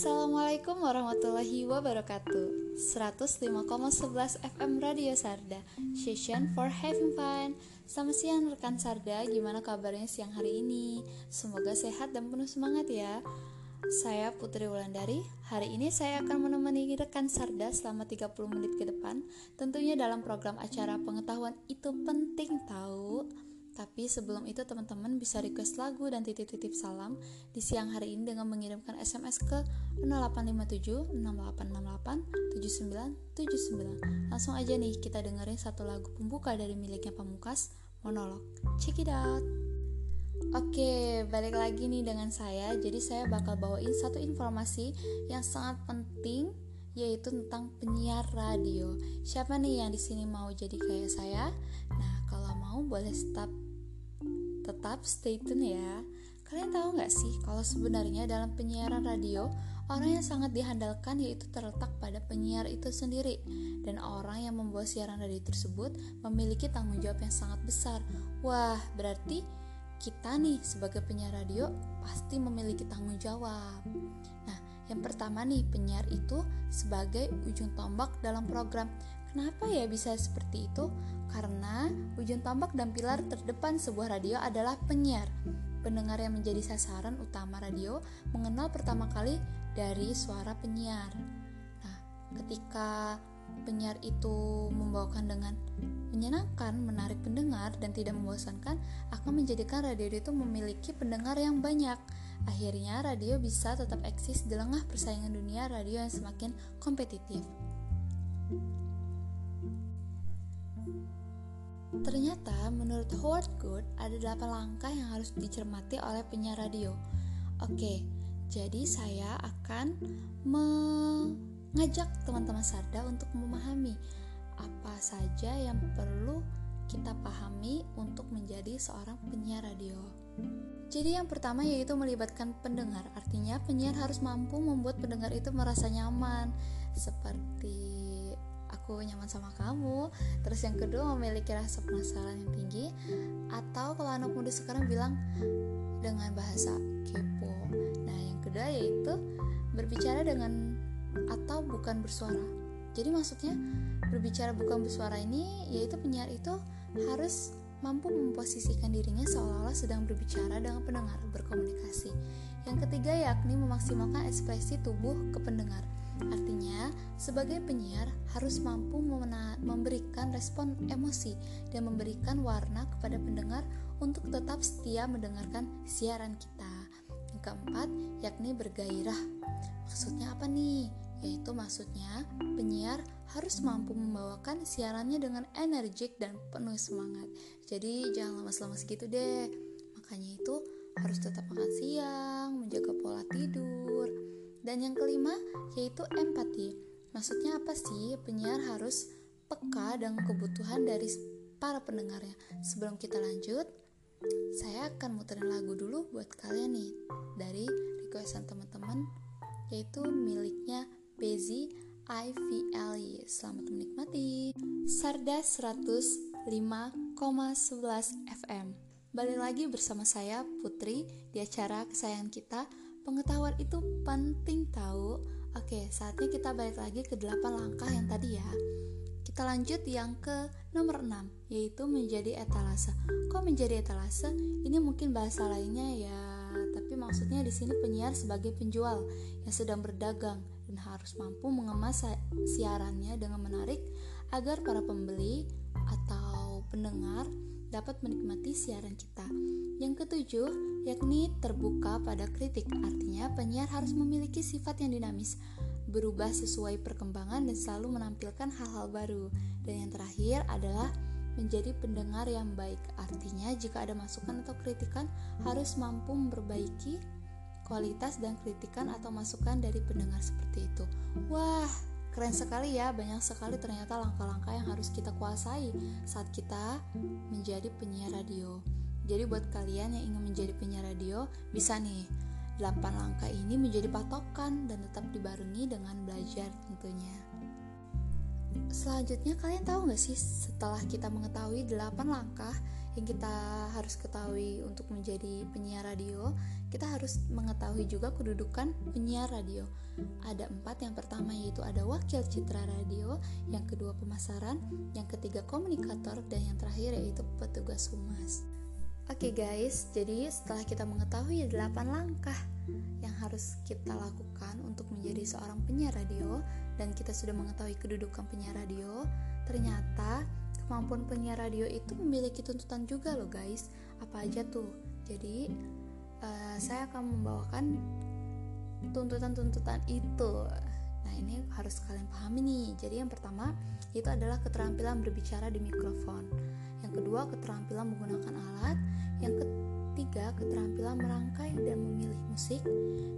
Assalamualaikum warahmatullahi wabarakatuh. 105,11 FM Radio Sarda Session for having fun. Selamat siang rekan Sarda. Gimana kabarnya siang hari ini? Semoga sehat dan penuh semangat ya. Saya Putri Wulandari. Hari ini saya akan menemani rekan Sarda selama 30 menit ke depan. Tentunya dalam program acara pengetahuan itu penting tahu tapi sebelum itu teman-teman bisa request lagu dan titip-titip salam di siang hari ini dengan mengirimkan SMS ke 0857 6868 7979. Langsung aja nih kita dengerin satu lagu pembuka dari miliknya Pamungkas, Monolog. Check it out. Oke, balik lagi nih dengan saya. Jadi saya bakal bawain satu informasi yang sangat penting yaitu tentang penyiar radio. Siapa nih yang di sini mau jadi kayak saya? Nah, kalau mau boleh stop Tetap stay tune ya. Kalian tahu nggak sih kalau sebenarnya dalam penyiaran radio orang yang sangat dihandalkan yaitu terletak pada penyiar itu sendiri dan orang yang membawa siaran radio tersebut memiliki tanggung jawab yang sangat besar. Wah, berarti kita nih sebagai penyiar radio pasti memiliki tanggung jawab. Nah, yang pertama nih penyiar itu sebagai ujung tombak dalam program Kenapa ya bisa seperti itu? Karena ujung tombak dan pilar terdepan sebuah radio adalah penyiar. Pendengar yang menjadi sasaran utama radio mengenal pertama kali dari suara penyiar. Nah, ketika penyiar itu membawakan dengan menyenangkan, menarik pendengar, dan tidak membosankan, akan menjadikan radio itu memiliki pendengar yang banyak. Akhirnya, radio bisa tetap eksis di lengah persaingan dunia radio yang semakin kompetitif. Ternyata menurut Howard Good ada 8 langkah yang harus dicermati oleh penyiar radio. Oke, jadi saya akan mengajak teman-teman Sarda untuk memahami apa saja yang perlu kita pahami untuk menjadi seorang penyiar radio. Jadi yang pertama yaitu melibatkan pendengar. Artinya penyiar harus mampu membuat pendengar itu merasa nyaman seperti aku nyaman sama kamu. Terus yang kedua memiliki rasa penasaran yang tinggi. Atau kalau anak muda sekarang bilang dengan bahasa kepo. Nah yang kedua yaitu berbicara dengan atau bukan bersuara. Jadi maksudnya berbicara bukan bersuara ini yaitu penyiar itu harus mampu memposisikan dirinya seolah-olah sedang berbicara dengan pendengar berkomunikasi. Yang ketiga yakni memaksimalkan ekspresi tubuh ke pendengar Artinya, sebagai penyiar harus mampu memberikan respon emosi dan memberikan warna kepada pendengar untuk tetap setia mendengarkan siaran kita. Yang keempat, yakni bergairah. Maksudnya apa nih? Yaitu maksudnya penyiar harus mampu membawakan siarannya dengan energik dan penuh semangat. Jadi jangan lemas-lemas gitu deh. Makanya itu harus tetap makan siang, menjaga pola tidur, dan yang kelima yaitu empati. Maksudnya apa sih? Penyiar harus peka dengan kebutuhan dari para pendengarnya. Sebelum kita lanjut, saya akan muterin lagu dulu buat kalian nih dari requestan teman-teman yaitu miliknya Bezi IVLY. Selamat menikmati. Sarda 105,11 FM. Balik lagi bersama saya Putri di acara kesayangan kita Pengetahuan itu penting tahu. Oke, saatnya kita balik lagi ke 8 langkah yang tadi ya. Kita lanjut yang ke nomor 6, yaitu menjadi etalase. Kok menjadi etalase? Ini mungkin bahasa lainnya ya, tapi maksudnya di sini penyiar sebagai penjual yang sedang berdagang dan harus mampu mengemas siarannya dengan menarik agar para pembeli atau pendengar dapat menikmati siaran kita. Yang ketujuh, yakni terbuka pada kritik. Artinya, penyiar harus memiliki sifat yang dinamis, berubah sesuai perkembangan dan selalu menampilkan hal-hal baru. Dan yang terakhir adalah menjadi pendengar yang baik. Artinya, jika ada masukan atau kritikan, harus mampu memperbaiki kualitas dan kritikan atau masukan dari pendengar seperti itu. Wah, Keren sekali ya, banyak sekali ternyata langkah-langkah yang harus kita kuasai saat kita menjadi penyiar radio. Jadi buat kalian yang ingin menjadi penyiar radio, bisa nih. 8 langkah ini menjadi patokan dan tetap dibarengi dengan belajar tentunya. Selanjutnya kalian tahu gak sih setelah kita mengetahui 8 langkah yang kita harus ketahui untuk menjadi penyiar radio kita harus mengetahui juga kedudukan penyiar radio. Ada empat yang pertama yaitu ada wakil citra radio yang kedua pemasaran yang ketiga komunikator dan yang terakhir yaitu petugas humas Oke okay guys, jadi setelah kita mengetahui 8 langkah yang harus kita lakukan untuk menjadi seorang penyiar radio dan kita sudah mengetahui kedudukan penyiar radio, ternyata kemampuan penyiar radio itu memiliki tuntutan juga loh guys. Apa aja tuh? Jadi uh, saya akan membawakan tuntutan-tuntutan itu. Nah, ini harus kalian pahami nih. Jadi yang pertama itu adalah keterampilan berbicara di mikrofon. Yang kedua, keterampilan menggunakan alat. Yang ketiga, keterampilan merangkai dan memilih musik.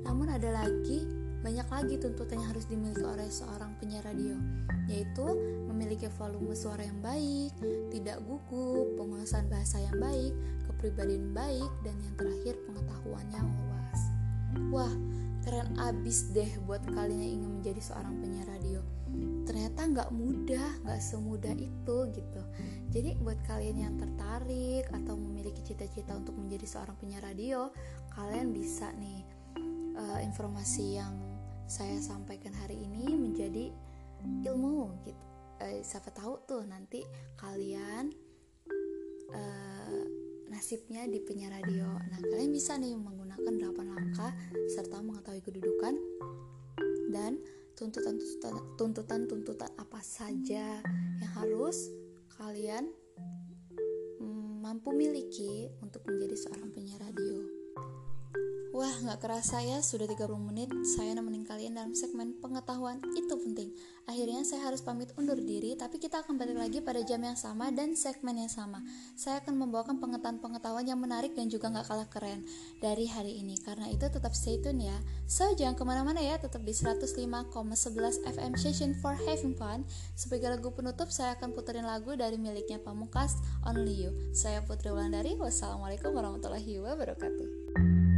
Namun ada lagi banyak lagi tuntutan yang harus dimiliki oleh seorang penyiar radio, yaitu memiliki volume suara yang baik, tidak gugup, penguasaan bahasa yang baik, kepribadian baik, dan yang terakhir pengetahuan yang luas. Wah, keren abis deh buat kalian yang ingin menjadi seorang penyiar radio. Ternyata nggak mudah, nggak semudah itu gitu. Jadi buat kalian yang tertarik atau memiliki cita-cita untuk menjadi seorang penyiar radio, kalian bisa nih uh, informasi yang saya sampaikan hari ini menjadi ilmu gitu. Uh, siapa tahu tuh nanti kalian uh, nasibnya di penyiar radio. Nah, kalian bisa nih menggunakan 8 langkah serta mengetahui kedudukan dan tuntutan-tuntutan apa saja yang harus kalian mm, mampu miliki untuk menjadi seorang penyiar radio. Wah, nggak kerasa ya, sudah 30 menit saya nemenin kalian dalam segmen pengetahuan itu penting. Akhirnya saya harus pamit undur diri, tapi kita akan balik lagi pada jam yang sama dan segmen yang sama. Saya akan membawakan pengetahuan-pengetahuan yang menarik dan juga nggak kalah keren dari hari ini. Karena itu tetap stay tune ya. So, jangan ke mana-mana ya, tetap di 105,11 FM Session for Having Fun. Sebagai lagu penutup, saya akan puterin lagu dari miliknya Pamungkas, Only You. Saya Putri Wulandari, wassalamualaikum warahmatullahi wabarakatuh.